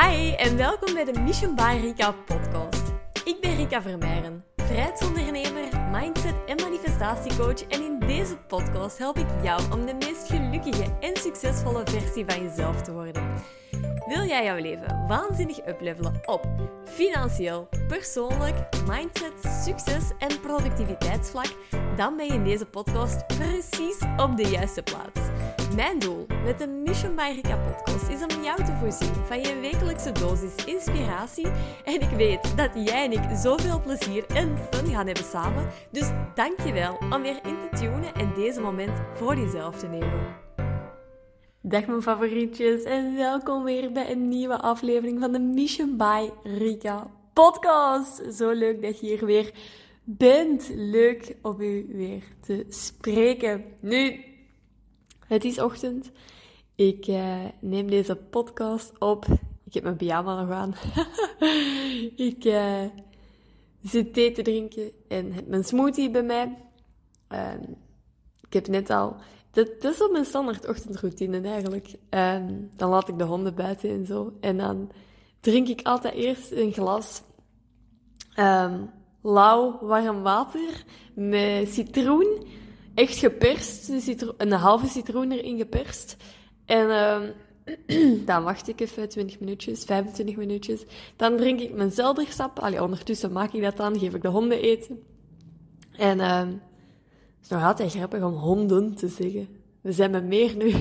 Hi en welkom bij de Mission by Rika podcast. Ik ben Rika Vermeijren, vrijheidsondernemer, mindset en manifestatiecoach en in deze podcast help ik jou om de meest gelukkige en succesvolle versie van jezelf te worden. Wil jij jouw leven waanzinnig uplevelen op financieel, persoonlijk, mindset, succes en productiviteitsvlak? Dan ben je in deze podcast precies op de juiste plaats. Mijn doel met de Mission by Rika podcast is om jou te voorzien van je wekelijkse dosis inspiratie. En ik weet dat jij en ik zoveel plezier en fun gaan hebben samen. Dus dankjewel om weer in te tunen en deze moment voor jezelf te nemen. Dag mijn favorietjes en welkom weer bij een nieuwe aflevering van de Mission by Rika podcast. Zo leuk dat je hier weer bent. Leuk om u weer te spreken. Nu, het is ochtend. Ik uh, neem deze podcast op. Ik heb mijn pyjama nog aan. ik uh, zit thee te drinken en heb mijn smoothie bij mij. Uh, ik heb net al... Dat, is op mijn standaard ochtendroutine eigenlijk. Ehm, dan laat ik de honden buiten en zo. En dan drink ik altijd eerst een glas um, lauw warm water met citroen echt geperst, een halve citroen erin geperst. En uh, dan wacht ik even 20 minuutjes, 25 minuutjes. Dan drink ik mijn zeldersap. Allee, ondertussen maak ik dat dan, geef ik de honden eten. En is nog altijd grappig om honden te zeggen. We zijn met meer nu.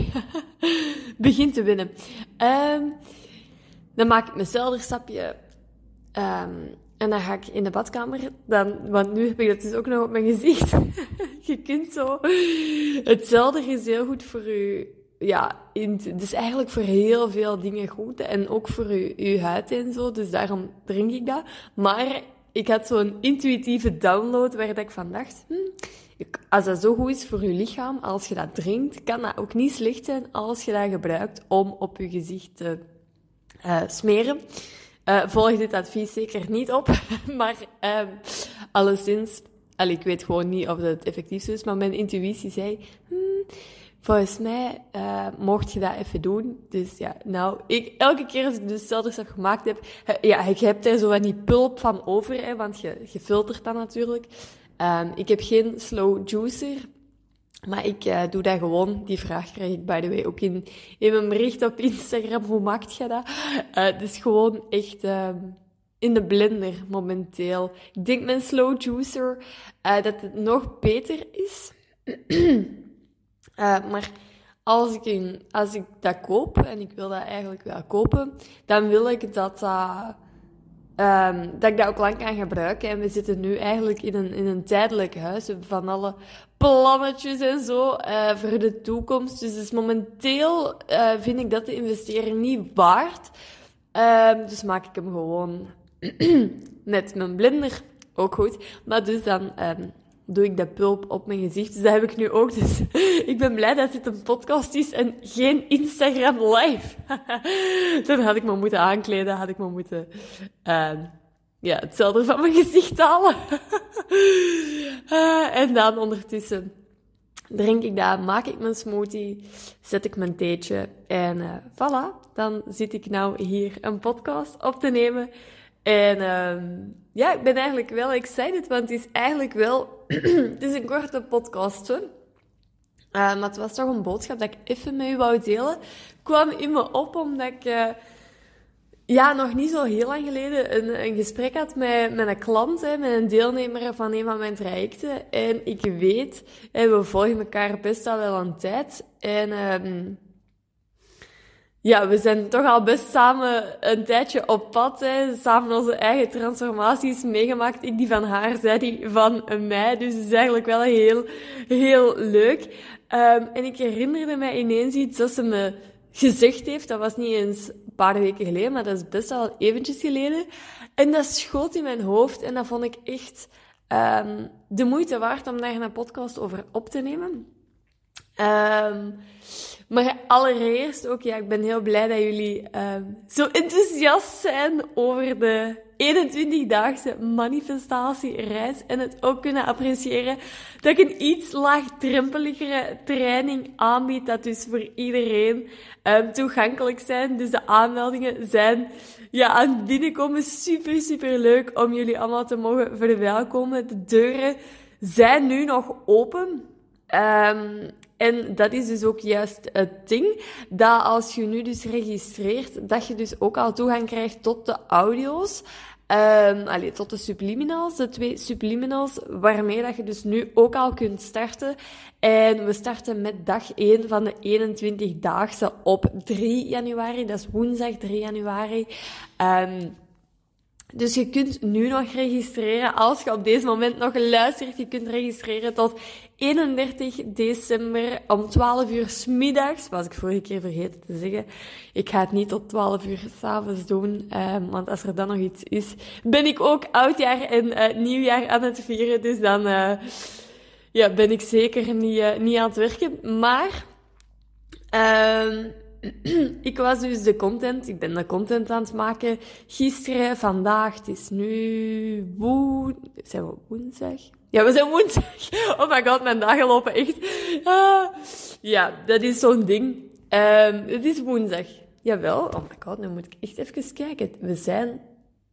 Begin te winnen. Um, dan maak ik mijn zeldersapje. Um, en dan ga ik in de badkamer, dan, want nu heb ik dat dus ook nog op mijn gezicht. je kunt zo... Hetzelfde is heel goed voor je... Ja, in, dus eigenlijk voor heel veel dingen goed. En ook voor je, je huid en zo. Dus daarom drink ik dat. Maar ik had zo'n intuïtieve download waar ik van dacht... Hm, als dat zo goed is voor je lichaam, als je dat drinkt, kan dat ook niet slecht zijn als je dat gebruikt om op je gezicht te uh, smeren. Uh, volg dit advies zeker niet op, maar uh, alleszins, al, ik weet gewoon niet of het effectief is, maar mijn intuïtie zei, hmm, volgens mij uh, mocht je dat even doen. Dus ja, nou, ik, elke keer als ik dus zelfs gemaakt heb, ja, ik heb er zo van die pulp van over, hè, want je, je filtert dat natuurlijk. Um, ik heb geen slow juicer, maar ik uh, doe dat gewoon. Die vraag krijg ik, by the way, ook in, in mijn bericht op Instagram. Hoe maakt je dat? Uh, dus gewoon echt uh, in de blender momenteel. Ik denk mijn slow juicer dat het nog beter is. maar als ik, in, als ik dat koop, en ik wil dat eigenlijk wel kopen, dan wil ik dat dat Um, dat ik dat ook lang kan gebruiken. En we zitten nu eigenlijk in een, in een tijdelijk huis. We hebben van alle plannetjes en zo uh, voor de toekomst. Dus, dus momenteel uh, vind ik dat de investering niet waard. Um, dus maak ik hem gewoon met mijn blender. Ook goed. Maar dus dan um, doe ik de pulp op mijn gezicht. Dus dat heb ik nu ook. Dus ik ben blij dat dit een podcast is en geen Instagram live. Dan had ik me moeten aankleden, had ik me moeten uh, ja, hetzelfde van mijn gezicht halen. uh, en dan ondertussen drink ik dat, maak ik mijn smoothie, zet ik mijn theetje en uh, voilà. Dan zit ik nou hier een podcast op te nemen. En uh, ja, ik ben eigenlijk wel excited, want het is eigenlijk wel... het is een korte podcast. Uh, maar het was toch een boodschap dat ik even met u wou delen. kwam in me op omdat ik... Uh, ja, nog niet zo heel lang geleden een, een gesprek had met, met een klant, hè, met een deelnemer van een van mijn trajecten. En ik weet, we volgen elkaar best al wel een tijd. En um, ja, we zijn toch al best samen een tijdje op pad. Hè. Samen onze eigen transformaties meegemaakt. Ik die van haar, zij die van mij. Dus het is eigenlijk wel heel, heel leuk. Um, en ik herinnerde mij ineens iets dat ze me gezegd heeft. Dat was niet eens een paar weken geleden, maar dat is best wel eventjes geleden. En dat schoot in mijn hoofd. En dat vond ik echt um, de moeite waard om daar een podcast over op te nemen. Ehm, maar allereerst ook, ja, ik ben heel blij dat jullie ehm, zo enthousiast zijn over de 21-daagse manifestatiereis en het ook kunnen appreciëren dat ik een iets laagdrempeligere training aanbied, dat dus voor iedereen um, toegankelijk zijn. Dus de aanmeldingen zijn ja, aan het binnenkomen. Super, super leuk om jullie allemaal te mogen verwelkomen. De deuren zijn nu nog open. Um, en dat is dus ook juist het ding, dat als je nu dus registreert, dat je dus ook al toegang krijgt tot de audio's. Um, allee, tot de subliminals, de twee subliminals, waarmee dat je dus nu ook al kunt starten. En we starten met dag 1 van de 21-daagse op 3 januari. Dat is woensdag 3 januari. Um, dus je kunt nu nog registreren, als je op deze moment nog luistert, je kunt registreren tot 31 december om 12 uur middags. Was ik vorige keer vergeten te zeggen. Ik ga het niet tot 12 uur s'avonds doen, um, want als er dan nog iets is, ben ik ook oudjaar en uh, nieuwjaar aan het vieren. Dus dan uh, ja, ben ik zeker niet, uh, niet aan het werken. Maar um, ik was dus de content, ik ben de content aan het maken. Gisteren, vandaag, het is nu. Zijn we woensdag? Ja, we zijn woensdag. Oh my god, mijn dagen lopen echt. Ah. Ja, dat is zo'n ding. Um, het is woensdag. Jawel. Oh my god, nu moet ik echt even kijken. We zijn...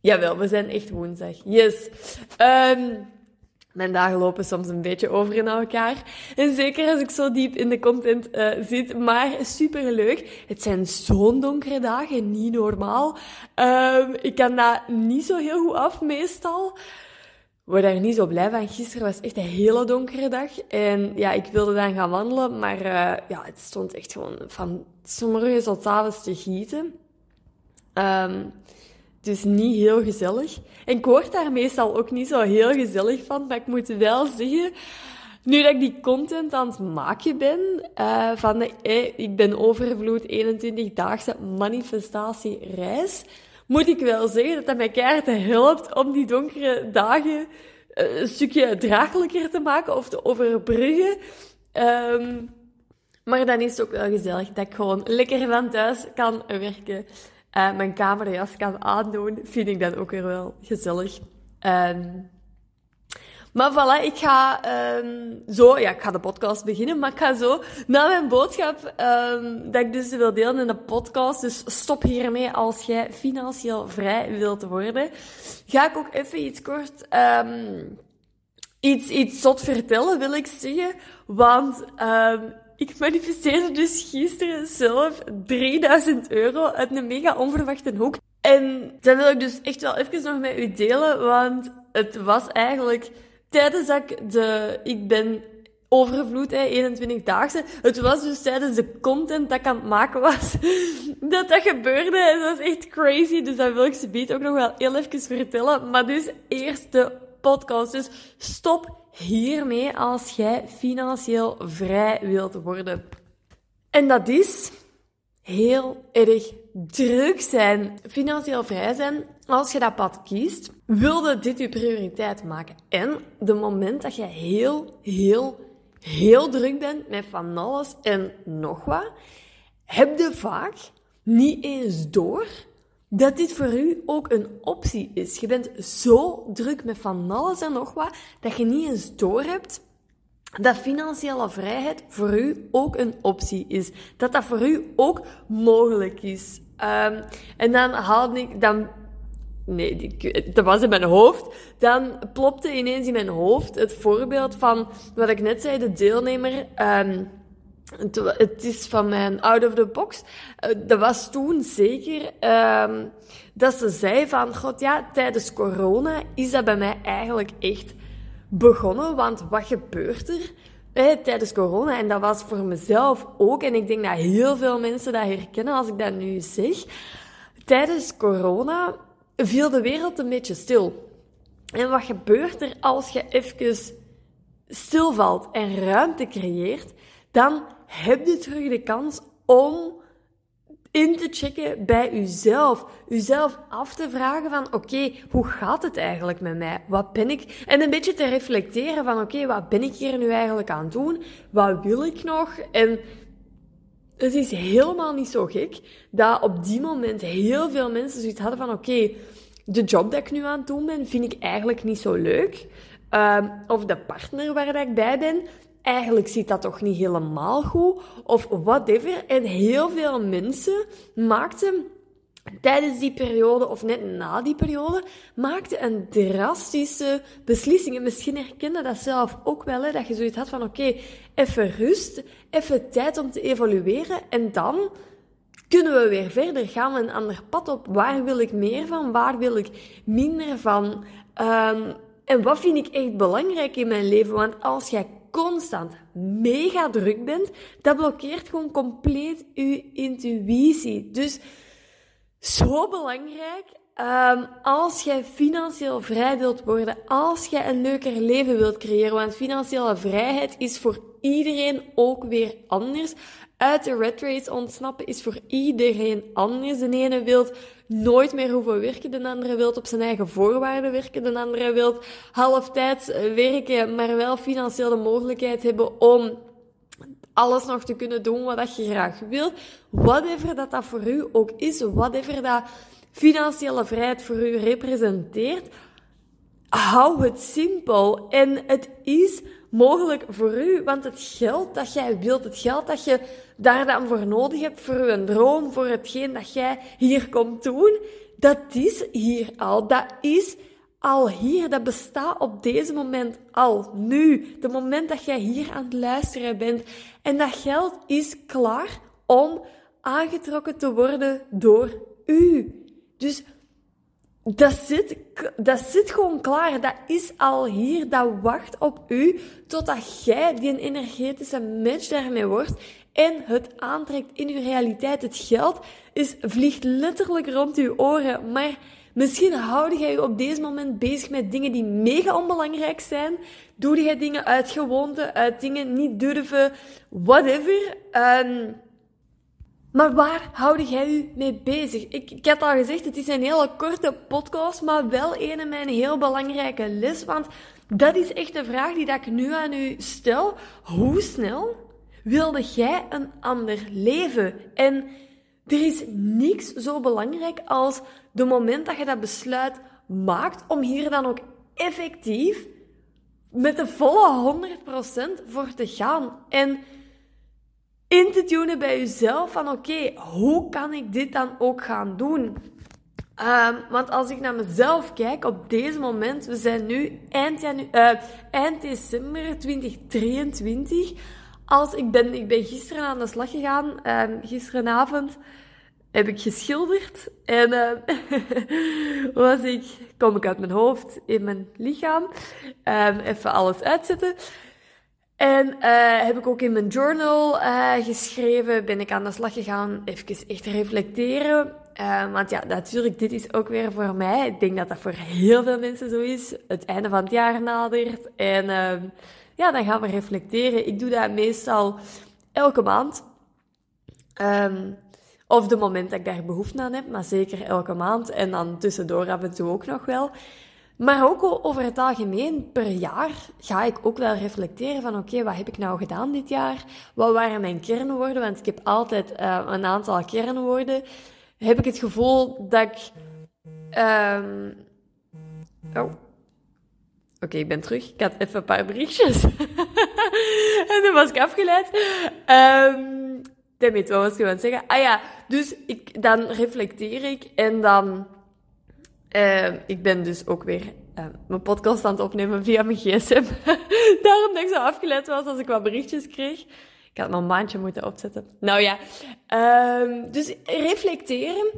Jawel, we zijn echt woensdag. Yes. Um, mijn dagen lopen soms een beetje over in elkaar. En zeker als ik zo diep in de content uh, zit. Maar super leuk. Het zijn zo'n donkere dagen, niet normaal. Um, ik kan dat niet zo heel goed af, meestal. Word daar niet zo blij van. Gisteren was echt een hele donkere dag. En ja, ik wilde dan gaan wandelen. Maar uh, ja, het stond echt gewoon van morgens tot avonds te gieten. Um, dus niet heel gezellig. En ik word daar meestal ook niet zo heel gezellig van, maar ik moet wel zeggen, nu dat ik die content aan het maken ben, uh, van de, eh, ik ben overvloed 21-daagse manifestatiereis, moet ik wel zeggen dat dat mij keihard helpt om die donkere dagen uh, een stukje draaglijker te maken of te overbruggen. Um, maar dan is het ook wel gezellig dat ik gewoon lekker van thuis kan werken uh, mijn camerajas kan aandoen, vind ik dan ook weer wel gezellig. Um, maar voilà, ik ga um, zo, ja, ik ga de podcast beginnen, maar ik ga zo naar mijn boodschap um, dat ik dus wil delen in de podcast. Dus stop hiermee als jij financieel vrij wilt worden. Ga ik ook even iets kort iets, iets zot vertellen, wil ik zeggen. Want ik manifesteerde dus gisteren zelf 3000 euro uit een mega onverwachte hoek. En dat wil ik dus echt wel even nog met u delen, want het was eigenlijk tijdens dat ik de, ik ben overvloed, hè, 21-daagse. Het was dus tijdens de content dat ik aan het maken was, dat dat gebeurde. En dat was echt crazy, dus dat wil ik ze ook nog wel heel even vertellen. Maar dus eerst de podcast. Dus stop hiermee als jij financieel vrij wilt worden. En dat is heel erg druk zijn, financieel vrij zijn. Als je dat pad kiest, wilde dit je prioriteit maken. En de moment dat je heel, heel, heel druk bent met van alles en nog wat, heb je vaak niet eens door dat dit voor u ook een optie is. Je bent zo druk met van alles en nog wat, dat je niet eens doorhebt dat financiële vrijheid voor u ook een optie is. Dat dat voor u ook mogelijk is. Um, en dan haalde ik, dan, nee, dat was in mijn hoofd. Dan plopte ineens in mijn hoofd het voorbeeld van wat ik net zei, de deelnemer, um, het is van mijn out of the box. Eh, dat was toen zeker um, dat ze zei van, god ja, tijdens corona is dat bij mij eigenlijk echt begonnen. Want wat gebeurt er tijdens corona? En dat was voor mezelf ook. En ik denk dat heel veel mensen dat herkennen als ik dat nu zeg. Tijdens corona viel de wereld een beetje stil. En wat gebeurt er als je even stilvalt en ruimte creëert? Dan heb je terug de kans om in te checken bij uzelf. Uzelf af te vragen van, oké, hoe gaat het eigenlijk met mij? Wat ben ik? En een beetje te reflecteren van, oké, wat ben ik hier nu eigenlijk aan het doen? Wat wil ik nog? En het is helemaal niet zo gek dat op die moment heel veel mensen zoiets hadden van, oké, de job dat ik nu aan het doen ben, vind ik eigenlijk niet zo leuk. Um, of de partner waar dat ik bij ben, eigenlijk zit dat toch niet helemaal goed. Of whatever. En heel veel mensen maakten tijdens die periode, of net na die periode, maakten een drastische beslissing. En misschien herkende dat zelf ook wel, hè, dat je zoiets had van, oké, even rust, even tijd om te evolueren, en dan kunnen we weer verder? Gaan we een ander pad op? Waar wil ik meer van? Waar wil ik minder van? Um, en wat vind ik echt belangrijk in mijn leven? Want als jij constant mega druk bent, dat blokkeert gewoon compleet je intuïtie. Dus zo belangrijk. Um, als jij financieel vrij wilt worden, als jij een leuker leven wilt creëren, want financiële vrijheid is voor iedereen ook weer anders. Uit de red race ontsnappen is voor iedereen anders. De ene wil nooit meer hoeven werken, de andere wil op zijn eigen voorwaarden werken, de andere wil halftijds werken, maar wel financieel de mogelijkheid hebben om alles nog te kunnen doen wat je graag wilt. Whatever dat dat voor u ook is, whatever dat financiële vrijheid voor u representeert, hou het simpel. En het is mogelijk voor u, want het geld dat jij wilt, het geld dat je daar dan voor nodig hebt, voor uw droom, voor hetgeen dat jij hier komt doen, dat is hier al. Dat is al hier. Dat bestaat op deze moment al. Nu. De moment dat jij hier aan het luisteren bent. En dat geld is klaar om aangetrokken te worden door u. Dus dat zit, dat zit gewoon klaar. Dat is al hier. Dat wacht op u totdat jij die energetische match daarmee wordt en het aantrekt in uw realiteit. Het geld is, vliegt letterlijk rond uw oren. Maar misschien houd jij je op deze moment bezig met dingen die mega onbelangrijk zijn. Doe jij dingen uit gewoonte, uit dingen niet durven, whatever. Um, maar waar houd jij u mee bezig? Ik, ik had al gezegd, het is een hele korte podcast, maar wel een mijn heel belangrijke les. Want dat is echt de vraag die dat ik nu aan u stel. Hoe snel wilde jij een ander leven? En er is niks zo belangrijk als de moment dat je dat besluit maakt om hier dan ook effectief met de volle 100% voor te gaan. En in te tunen bij jezelf van oké, hoe kan ik dit dan ook gaan doen? Um, want als ik naar mezelf kijk op deze moment, we zijn nu eind, janu uh, eind december 2023. Als ik ben, ik ben gisteren aan de slag gegaan, um, gisterenavond heb ik geschilderd en uh, was ik, kom ik uit mijn hoofd in mijn lichaam, um, even alles uitzetten. En uh, heb ik ook in mijn journal uh, geschreven, ben ik aan de slag gegaan, even echt reflecteren. Uh, want ja, natuurlijk, dit is ook weer voor mij. Ik denk dat dat voor heel veel mensen zo is. Het einde van het jaar nadert. En ja, dan gaan we reflecteren. Ik doe dat meestal elke maand. Um, of de moment dat ik daar behoefte aan heb, maar zeker elke maand. En dan tussendoor af en toe ook nog wel. Maar ook over het algemeen, per jaar ga ik ook wel reflecteren van oké, wat heb ik nou gedaan dit jaar? Wat waren mijn kernwoorden? Want ik heb altijd uh, een aantal kernwoorden. Heb ik het gevoel dat ik... Um... Oh. Oké, ik ben terug. Ik had even een paar berichtjes. en dan was ik afgeleid. Um... Damit, wat was ik aan het zeggen? Ah ja, dus ik, dan reflecteer ik en dan uh, ik ben dus ook weer uh, mijn podcast aan het opnemen via mijn gsm. Daarom dat ik zo afgeleid was als ik wat berichtjes kreeg. Ik had mijn maandje moeten opzetten. Nou ja, dus reflecteren.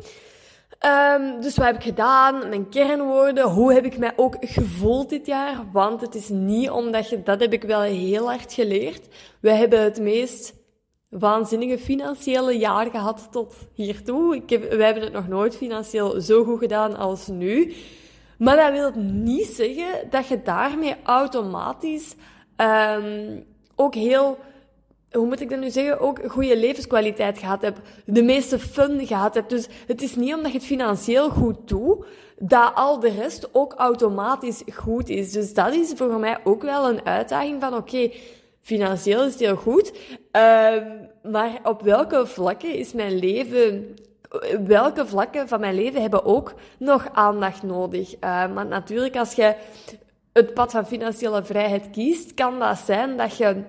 Um, dus wat heb ik gedaan? Mijn kernwoorden. Hoe heb ik mij ook gevoeld dit jaar? Want het is niet omdat je... Dat heb ik wel heel hard geleerd. We hebben het meest waanzinnige financiële jaar gehad tot hiertoe. Ik heb, wij hebben het nog nooit financieel zo goed gedaan als nu. Maar dat wil niet zeggen dat je daarmee automatisch um, ook heel hoe moet ik dat nu zeggen, ook goede levenskwaliteit gehad heb, de meeste fun gehad heb. Dus het is niet omdat je het financieel goed doet, dat al de rest ook automatisch goed is. Dus dat is voor mij ook wel een uitdaging van, oké, financieel is het heel goed, uh, maar op welke vlakken is mijn leven welke vlakken van mijn leven hebben ook nog aandacht nodig? Uh, want natuurlijk, als je het pad van financiële vrijheid kiest, kan dat zijn dat je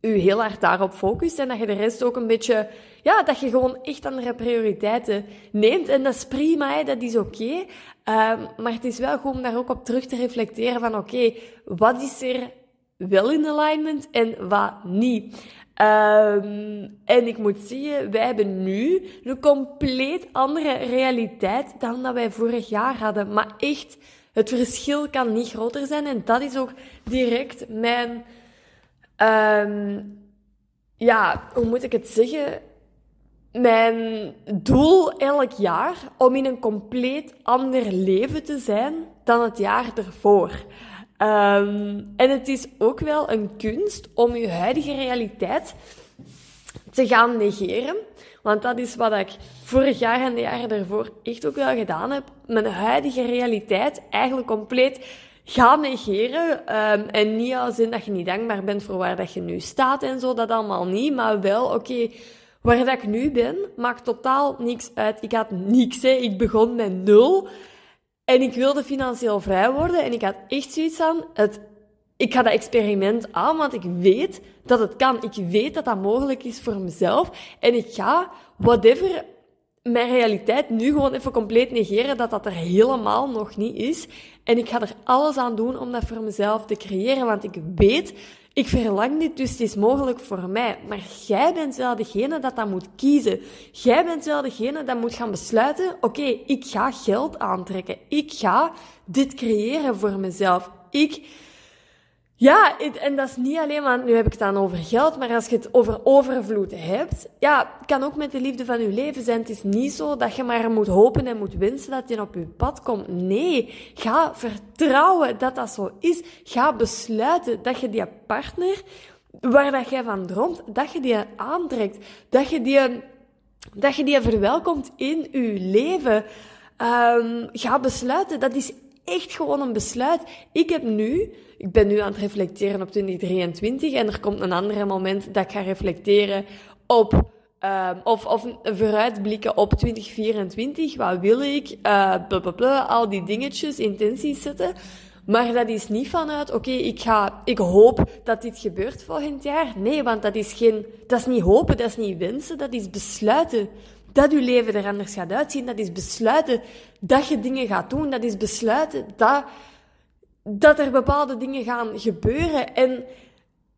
je heel hard daarop focust en dat je de rest ook een beetje, ja, dat je gewoon echt andere prioriteiten neemt. En dat is prima, hè, dat is oké. Um, maar het is wel goed om daar ook op terug te reflecteren van, oké, wat is er wel in alignment en wat niet? Um, en ik moet zeggen, wij hebben nu een compleet andere realiteit dan dat wij vorig jaar hadden. Maar echt, het verschil kan niet groter zijn. En dat is ook direct mijn Um, ja, hoe moet ik het zeggen? Mijn doel elk jaar om in een compleet ander leven te zijn dan het jaar ervoor. Um, en het is ook wel een kunst om je huidige realiteit te gaan negeren. Want dat is wat ik vorig jaar en de jaren daarvoor echt ook wel gedaan heb. Mijn huidige realiteit eigenlijk compleet gaan negeren. Um, en niet als in dat je niet dankbaar bent voor waar dat je nu staat en zo, dat allemaal niet. Maar wel, oké, waar dat ik nu ben, maakt totaal niks uit. Ik had niks, hè. Ik begon met nul. En ik wilde financieel vrij worden. En ik had echt zoiets aan, het, ik ga dat experiment aan, want ik weet dat het kan. Ik weet dat dat mogelijk is voor mezelf. En ik ga, whatever mijn realiteit nu gewoon even compleet negeren dat dat er helemaal nog niet is. En ik ga er alles aan doen om dat voor mezelf te creëren, want ik weet, ik verlang dit, dus het is mogelijk voor mij. Maar jij bent wel degene dat dat moet kiezen. Jij bent wel degene dat moet gaan besluiten, oké, ik ga geld aantrekken. Ik ga dit creëren voor mezelf. Ik ja, en dat is niet alleen, want nu heb ik het dan over geld, maar als je het over overvloed hebt, ja, kan ook met de liefde van je leven zijn. Het is niet zo dat je maar moet hopen en moet wensen dat je op je pad komt. Nee, ga vertrouwen dat dat zo is. Ga besluiten dat je die partner, waar dat jij van droomt, dat je die aantrekt. Dat je die, dat je die verwelkomt in je leven. Um, ga besluiten, dat is echt gewoon een besluit. Ik heb nu, ik ben nu aan het reflecteren op 2023 en er komt een ander moment dat ik ga reflecteren op, uh, of, of vooruitblikken op 2024. Wat wil ik? Uh, blablabla, al die dingetjes, intenties zetten. Maar dat is niet vanuit, oké, ik ga, ik hoop dat dit gebeurt volgend jaar. Nee, want dat is geen, dat is niet hopen, dat is niet wensen, dat is besluiten dat je leven er anders gaat uitzien. Dat is besluiten dat je dingen gaat doen. Dat is besluiten dat, dat er bepaalde dingen gaan gebeuren. En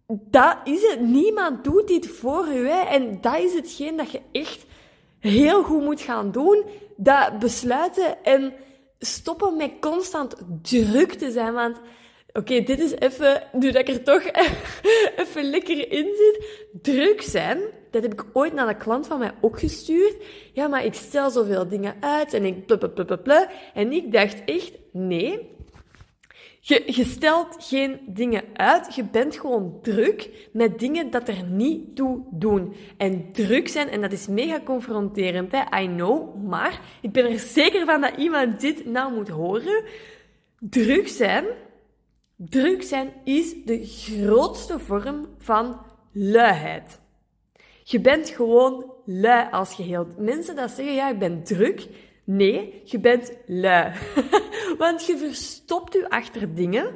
dat is het. Niemand doet dit voor. Hè. En dat is hetgeen dat je echt heel goed moet gaan doen. Dat besluiten en stoppen met constant druk te zijn. Want oké, dit is even, nu dat ik er toch even lekker in zit. Druk zijn dat heb ik ooit naar een klant van mij ook gestuurd. Ja, maar ik stel zoveel dingen uit en ik blablabla. En ik dacht echt, nee. Je, stelt geen dingen uit. Je bent gewoon druk met dingen dat er niet toe doen. En druk zijn, en dat is mega confronterend, hè? I know. Maar ik ben er zeker van dat iemand dit nou moet horen. Druk zijn, druk zijn is de grootste vorm van luiheid. Je bent gewoon lui als geheel. Mensen dat zeggen, ja, ik ben druk. Nee, je bent lui. Want je verstopt je achter dingen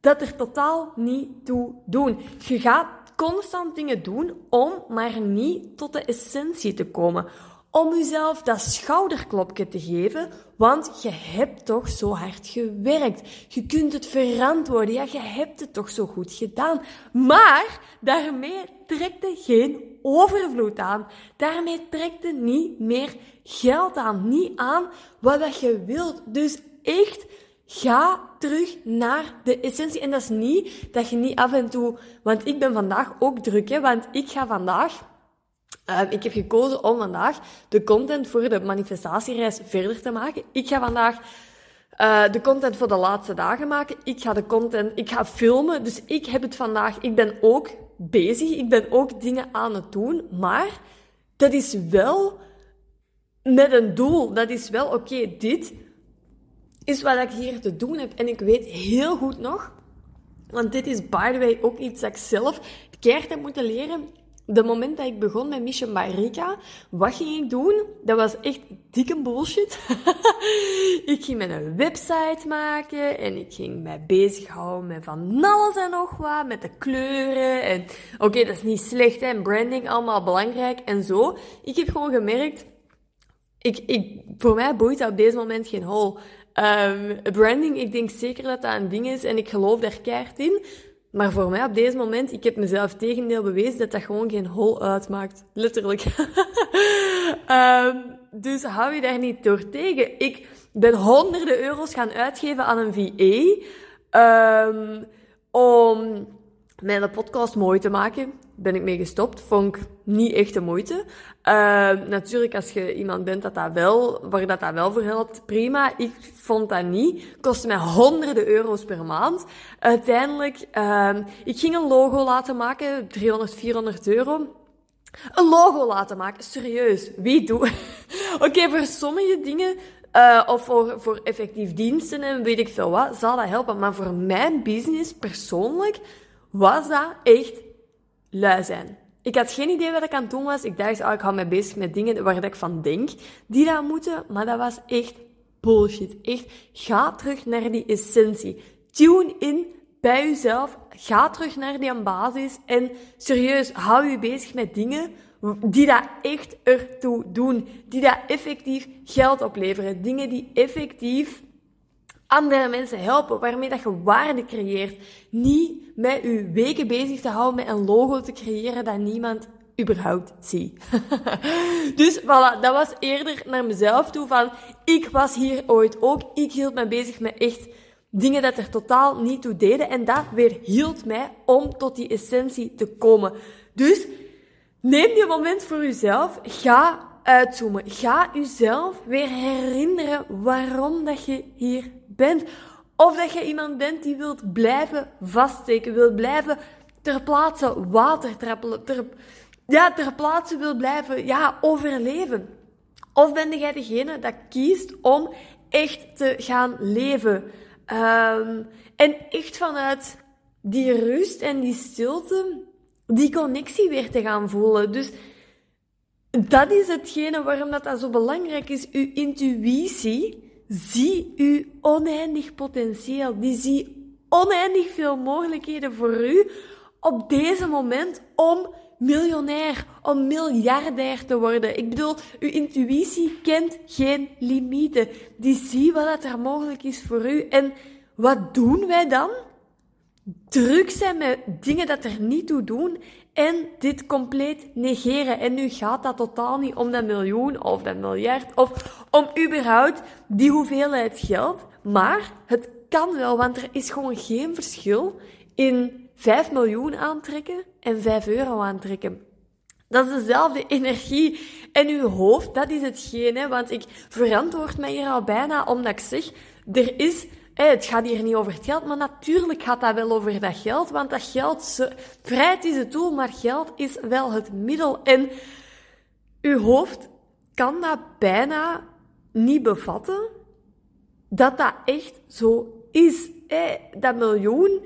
dat er totaal niet toe doen. Je gaat constant dingen doen om maar niet tot de essentie te komen om jezelf dat schouderklopje te geven, want je hebt toch zo hard gewerkt. Je kunt het verantwoorden, ja, je hebt het toch zo goed gedaan. Maar daarmee trekt je geen overvloed aan. Daarmee trekt je niet meer geld aan, niet aan wat je wilt. Dus echt, ga terug naar de essentie. En dat is niet dat je niet af en toe, want ik ben vandaag ook druk, hè, want ik ga vandaag uh, ik heb gekozen om vandaag de content voor de manifestatiereis verder te maken. Ik ga vandaag uh, de content voor de laatste dagen maken. Ik ga de content, ik ga filmen. Dus ik heb het vandaag, ik ben ook bezig. Ik ben ook dingen aan het doen. Maar dat is wel met een doel. Dat is wel, oké, dit is wat ik hier te doen heb. En ik weet heel goed nog, want dit is by the way ook iets dat ik zelf keert heb moeten leren. De moment dat ik begon met Mission by Rika, wat ging ik doen? Dat was echt dikke bullshit. ik ging een website maken en ik ging mij bezighouden met van alles en nog wat, met de kleuren. En oké, dat is niet slecht, hè, branding allemaal belangrijk en zo. Ik heb gewoon gemerkt, ik, ik, voor mij boeit dat op deze moment geen hol. Um, branding, ik denk zeker dat dat een ding is en ik geloof daar keihard in. Maar voor mij op deze moment, ik heb mezelf tegendeel bewezen dat dat gewoon geen hol uitmaakt. Letterlijk. um, dus hou je daar niet door tegen. Ik ben honderden euro's gaan uitgeven aan een VA. Um, om mijn podcast mooi te maken. Ben ik mee gestopt. Vond ik niet echt de moeite. Uh, natuurlijk, als je iemand bent dat dat wel, waar dat, dat wel voor helpt, prima. Ik vond dat niet. Kostte mij honderden euro's per maand. Uiteindelijk, uh, ik ging een logo laten maken. 300, 400 euro. Een logo laten maken. Serieus. Wie doet... Oké, voor sommige dingen uh, of voor, voor effectief diensten en weet ik veel wat, zal dat helpen. Maar voor mijn business persoonlijk was dat echt lui zijn. Ik had geen idee wat ik aan het doen was. Ik dacht, oh, ik hou me bezig met dingen waar ik van denk, die dat moeten. Maar dat was echt bullshit. Echt, ga terug naar die essentie. Tune in bij jezelf. Ga terug naar die basis. En serieus, hou je bezig met dingen die dat echt ertoe doen. Die dat effectief geld opleveren. Dingen die effectief andere mensen helpen, waarmee dat je waarde creëert. Niet met je weken bezig te houden met een logo te creëren dat niemand überhaupt ziet. dus voilà, dat was eerder naar mezelf toe van, ik was hier ooit ook, ik hield me bezig met echt dingen dat er totaal niet toe deden en dat weer hield mij om tot die essentie te komen. Dus, neem die moment voor jezelf, ga uitzoomen. Ga jezelf weer herinneren waarom dat je hier bent. Of dat je iemand bent die wilt blijven vaststeken, wilt blijven ter plaatse water trappelen, ter, ja, ter plaatse wil blijven ja, overleven. Of ben jij degene dat kiest om echt te gaan leven. Um, en echt vanuit die rust en die stilte, die connectie weer te gaan voelen. Dus dat is hetgene waarom dat, dat zo belangrijk is. Uw intuïtie zie uw oneindig potentieel. Die zie oneindig veel mogelijkheden voor u op deze moment om miljonair, om miljardair te worden. Ik bedoel, uw intuïtie kent geen limieten. Die ziet wat er mogelijk is voor u. En wat doen wij dan? Druk zijn met dingen dat er niet toe doen en dit compleet negeren. En nu gaat dat totaal niet om dat miljoen of dat miljard of om überhaupt die hoeveelheid geld. Maar het kan wel, want er is gewoon geen verschil in 5 miljoen aantrekken en 5 euro aantrekken. Dat is dezelfde energie. En uw hoofd, dat is hetgeen, want ik verantwoord mij hier al bijna omdat ik zeg, er is het gaat hier niet over het geld, maar natuurlijk gaat dat wel over dat geld, want dat geld, vrijheid is het doel, maar geld is wel het middel. En uw hoofd kan dat bijna niet bevatten, dat dat echt zo is. Dat miljoen,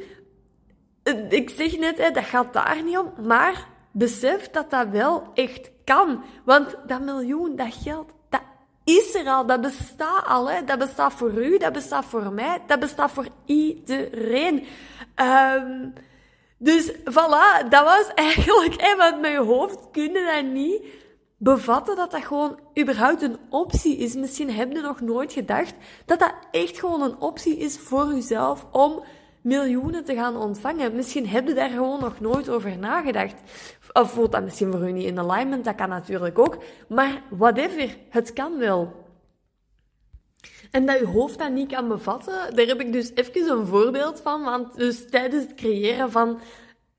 ik zeg net, dat gaat daar niet om, maar besef dat dat wel echt kan. Want dat miljoen, dat geld, is er al, dat bestaat al. Hè. Dat bestaat voor u, dat bestaat voor mij, dat bestaat voor iedereen. Um, dus voilà, dat was eigenlijk, met je hoofd kun je dat niet bevatten dat dat gewoon überhaupt een optie is. Misschien heb je nog nooit gedacht dat dat echt gewoon een optie is voor jezelf om miljoenen te gaan ontvangen. Misschien heb je daar gewoon nog nooit over nagedacht. Of voelt dat misschien voor u niet in alignment, dat kan natuurlijk ook. Maar whatever, het kan wel. En dat je hoofd dat niet kan bevatten, daar heb ik dus even een voorbeeld van. Want dus tijdens het creëren van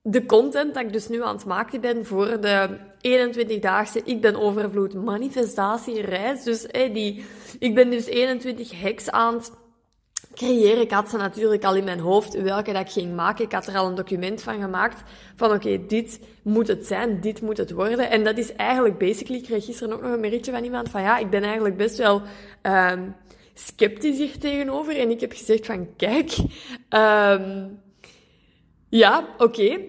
de content dat ik dus nu aan het maken ben voor de 21-daagse Ik ben overvloed manifestatiereis. Dus hey, die, ik ben dus 21 hacks aan het creëren. Ik had ze natuurlijk al in mijn hoofd welke dat ik ging maken. Ik had er al een document van gemaakt van oké, dit moet het zijn, dit moet het worden. En dat is eigenlijk basically, ik kreeg gisteren ook nog een berichtje van iemand van ja, ik ben eigenlijk best wel um, sceptisch hier tegenover. En ik heb gezegd van kijk, um, ja, oké.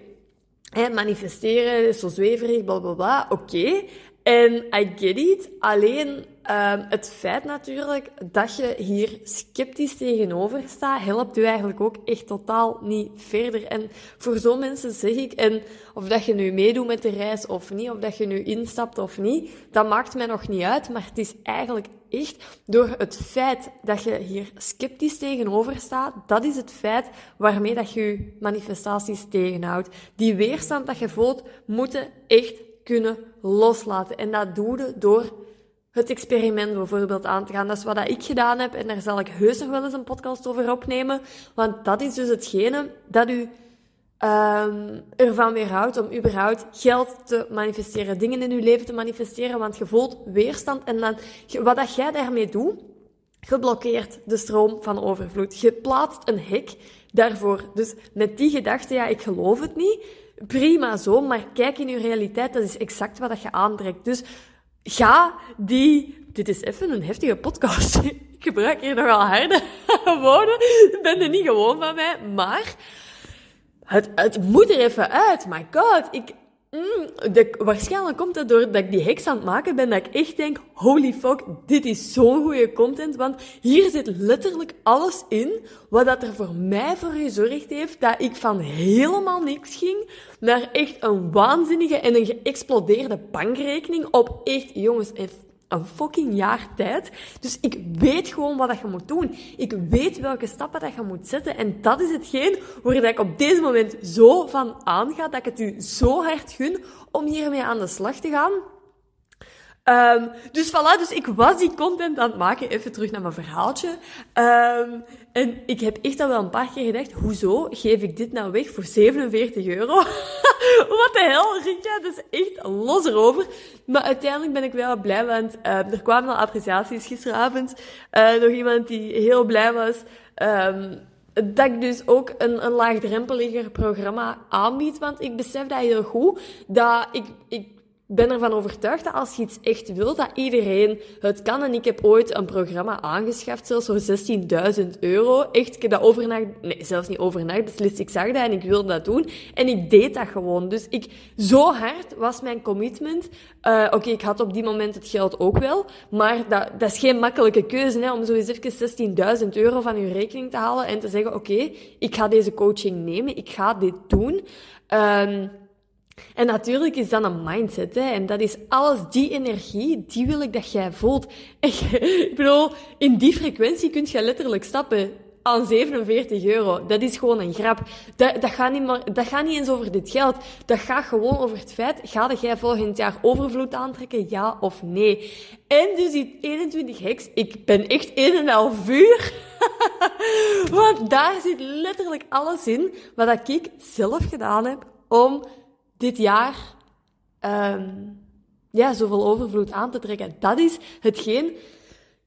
Okay. manifesteren zo zweverig, bla bla bla. Oké. En I get it. Alleen Um, het feit natuurlijk dat je hier sceptisch tegenover staat, helpt u eigenlijk ook echt totaal niet verder. En voor zo'n mensen zeg ik, en of dat je nu meedoet met de reis of niet, of dat je nu instapt of niet, dat maakt mij nog niet uit. Maar het is eigenlijk echt door het feit dat je hier sceptisch tegenover staat, dat is het feit waarmee dat je je manifestaties tegenhoudt. Die weerstand dat je voelt, moeten echt kunnen loslaten. En dat doe je door het experiment bijvoorbeeld aan te gaan. Dat is wat ik gedaan heb en daar zal ik heus nog wel eens een podcast over opnemen. Want dat is dus hetgene dat u um, ervan weerhoudt om überhaupt geld te manifesteren, dingen in uw leven te manifesteren, want je voelt weerstand en dan, wat dat jij daarmee doet, geblokkeerd de stroom van overvloed. Je plaatst een hek daarvoor. Dus met die gedachte, ja, ik geloof het niet, prima zo, maar kijk in uw realiteit, dat is exact wat dat je aantrekt. Dus ga die... Dit is even een heftige podcast. Ik gebruik hier nogal harde woorden. Ik ben er niet gewoon van mij. Maar het, het moet er even uit. My god. Ik, mm, waarschijnlijk komt het doordat ik die heks aan het maken ben, dat ik echt denk, holy fuck, dit is zo'n goede content, want hier zit letterlijk alles in wat dat er voor mij voor gezorgd heeft dat ik van helemaal niks ging naar echt een waanzinnige en een geëxplodeerde bankrekening op echt, jongens, een fucking jaar tijd. Dus ik weet gewoon wat je moet doen. Ik weet welke stappen dat je moet zetten. En dat is hetgeen waar dat ik op deze moment zo van aanga, dat ik het u zo hard gun om hiermee aan de slag te gaan. Um, dus voilà, dus ik was die content aan het maken. Even terug naar mijn verhaaltje. Um, en ik heb echt al wel een paar keer gedacht, hoezo geef ik dit nou weg voor 47 euro? Wat de hel, Rika, dat is echt los erover. Maar uiteindelijk ben ik wel blij, want uh, er kwamen al appreciaties gisteravond. Uh, nog iemand die heel blij was. Dat ik dus ook een, een laagdrempeliger programma aanbied. Want ik besef dat heel goed. Dat ik, ik ben ervan overtuigd dat als je iets echt wilt, dat iedereen het kan. En ik heb ooit een programma aangeschaft, zelfs voor 16.000 euro. Echt, ik heb dat overnacht, nee, zelfs niet overnacht, beslist. Ik zag dat en ik wilde dat doen. En ik deed dat gewoon. Dus ik, zo hard was mijn commitment. Uh, Oké, ik had op die moment het geld ook wel. Maar dat, dat is geen makkelijke keuze, hè, om zo eens even 16.000 euro van uw rekening te halen en te zeggen, oké, ik ga deze coaching nemen, ik ga dit doen. Um, en natuurlijk is dat een mindset, hè. En dat is alles, die energie, die wil ik dat jij voelt. ik bedoel, in die frequentie kun je letterlijk stappen aan 47 euro. Dat is gewoon een grap. Dat, dat, gaat niet meer, dat gaat niet eens over dit geld. Dat gaat gewoon over het feit, ga jij volgend jaar overvloed aantrekken, ja of nee? En dus die 21 heks, ik ben echt een en half uur. Want daar zit letterlijk alles in wat ik zelf gedaan heb om dit jaar um, ja, zoveel overvloed aan te trekken. Dat is hetgeen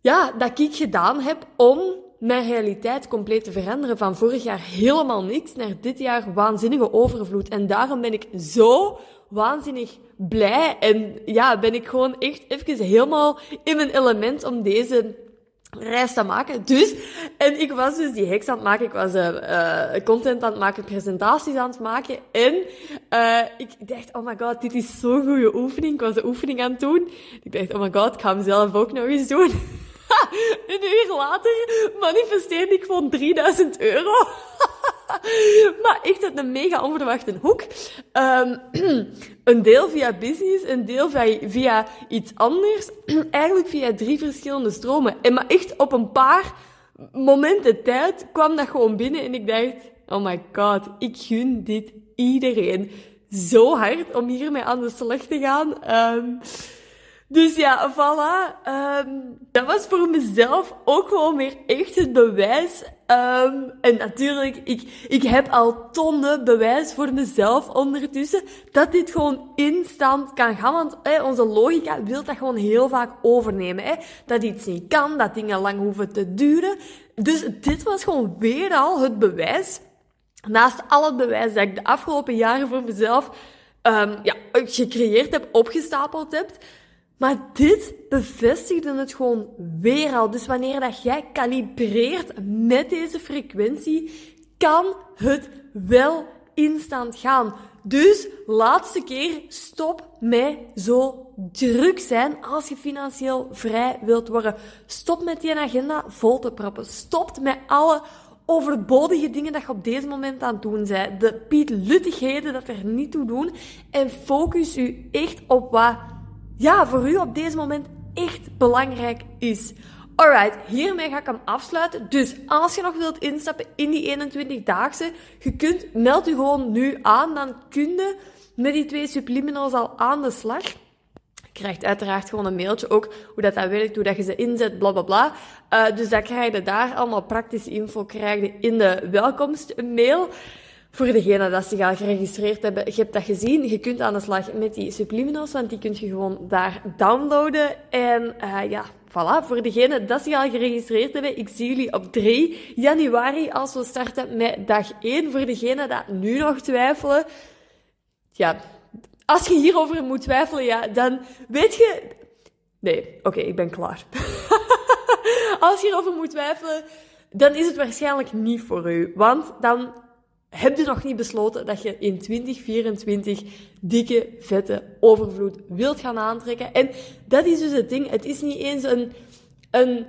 ja, dat ik gedaan heb om mijn realiteit compleet te veranderen. Van vorig jaar helemaal niks naar dit jaar waanzinnige overvloed. En daarom ben ik zo waanzinnig blij. En ja, ben ik gewoon echt even helemaal in mijn element om deze reis te maken. Dus, en ik was dus die heks aan het maken. Ik was uh, uh, content aan het maken, presentaties aan het maken. En uh, ik dacht, oh my god, dit is zo'n goede oefening. Ik was de oefening aan het doen. Ik dacht, oh my god, ik ga hem zelf ook nog eens doen. een uur later manifesteerde ik gewoon 3000 euro. maar echt uit een mega onverwachte hoek. Um, een deel via business, een deel via, via iets anders. Eigenlijk via drie verschillende stromen. En maar echt op een paar momenten tijd kwam dat gewoon binnen en ik dacht, oh my god, ik gun dit iedereen zo hard om hiermee aan de slag te gaan. Um, dus ja, voilà. Um, dat was voor mezelf ook gewoon weer echt het bewijs. Um, en natuurlijk, ik, ik heb al tonnen bewijs voor mezelf ondertussen dat dit gewoon instant kan gaan. Want hè, onze logica wil dat gewoon heel vaak overnemen. Hè. Dat iets niet kan, dat dingen lang hoeven te duren. dus dit was gewoon weer al het bewijs. Naast al het bewijs dat ik de afgelopen jaren voor mezelf um, ja, gecreëerd heb, opgestapeld heb. Maar dit bevestigde het gewoon weer al. Dus wanneer dat jij kalibreert met deze frequentie, kan het wel instant gaan. Dus laatste keer, stop met zo druk zijn als je financieel vrij wilt worden. Stop met die agenda vol te proppen. Stop met alle overbodige dingen dat je op deze moment aan het doen bent. De pietluttigheden dat er niet toe doen. En focus je echt op wat ja, voor u op deze moment echt belangrijk is. Alright, hiermee ga ik hem afsluiten. Dus als je nog wilt instappen in die 21-daagse, je kunt, meld u gewoon nu aan, dan kun je met die twee subliminals al aan de slag. Je krijgt uiteraard gewoon een mailtje ook hoe dat, dat werkt, hoe dat je ze inzet, bla bla bla. Uh, dus dat krijg je daar allemaal praktische info krijg je in de welkomstmail. Voor degenen dat zich al geregistreerd hebben, je hebt dat gezien. Je kunt aan de slag met die subliminals, want die kun je gewoon daar downloaden. En uh, ja, voilà, voor degenen dat zich al geregistreerd hebben, ik zie jullie op 3 januari als we starten met dag 1. Voor degenen dat nu nog twijfelen, ja, als je hierover moet twijfelen, ja, dan weet je... Nee, oké, ik ben klaar. als je hierover moet twijfelen, dan is het waarschijnlijk niet voor u. Want dan heb je nog niet besloten dat je in 2024 dikke, vette overvloed wilt gaan aantrekken. En dat is dus het ding. Het is niet eens een, een,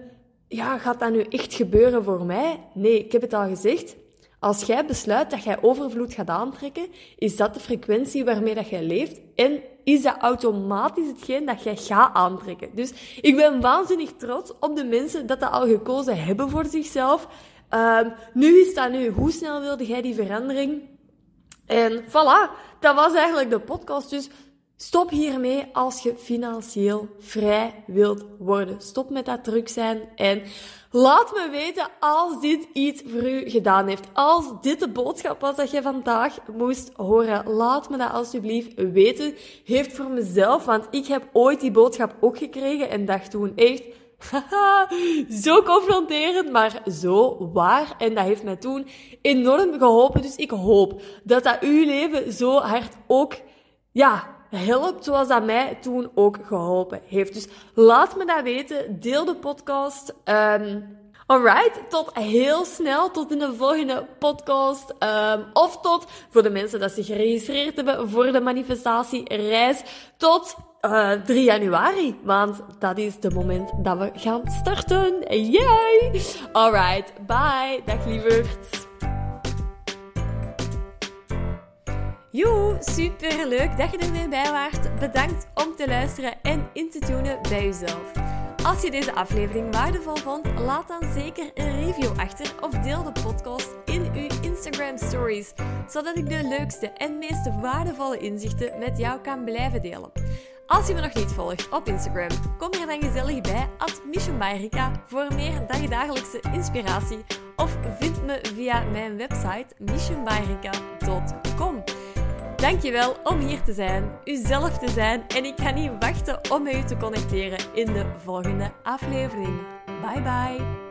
ja, gaat dat nu echt gebeuren voor mij? Nee, ik heb het al gezegd. Als jij besluit dat jij overvloed gaat aantrekken, is dat de frequentie waarmee dat jij leeft en is dat automatisch hetgeen dat jij gaat aantrekken. Dus ik ben waanzinnig trots op de mensen dat dat al gekozen hebben voor zichzelf. Um, nu is dat nu, hoe snel wilde jij die verandering? En voilà, dat was eigenlijk de podcast. Dus stop hiermee als je financieel vrij wilt worden. Stop met dat druk zijn en laat me weten als dit iets voor u gedaan heeft. Als dit de boodschap was dat je vandaag moest horen, laat me dat alsjeblieft weten. Heeft voor mezelf, want ik heb ooit die boodschap ook gekregen en dacht toen echt, Haha, zo confronterend, maar zo waar. En dat heeft mij toen enorm geholpen. Dus ik hoop dat dat uw leven zo hard ook, ja, helpt zoals dat mij toen ook geholpen heeft. Dus laat me dat weten. Deel de podcast. Um, Alright, tot heel snel, tot in de volgende podcast. Um, of tot, voor de mensen dat zich geregistreerd hebben voor de manifestatiereis, tot uh, eh, 3 januari. Want dat is de moment dat we gaan starten. Yay! Alright, bye. Dag lieverd. Joe, super leuk dat je er weer bij waart. Bedankt om te luisteren en in te tunen bij jezelf. Als je deze aflevering waardevol vond, laat dan zeker een review achter of deel de podcast in uw Instagram stories, zodat ik de leukste en meest waardevolle inzichten met jou kan blijven delen. Als je me nog niet volgt op Instagram, kom er dan gezellig bij at voor meer dagdagelijkse inspiratie of vind me via mijn website missionbyrika.com. Dankjewel om hier te zijn, uzelf te zijn en ik ga niet wachten om met u te connecteren in de volgende aflevering. Bye bye!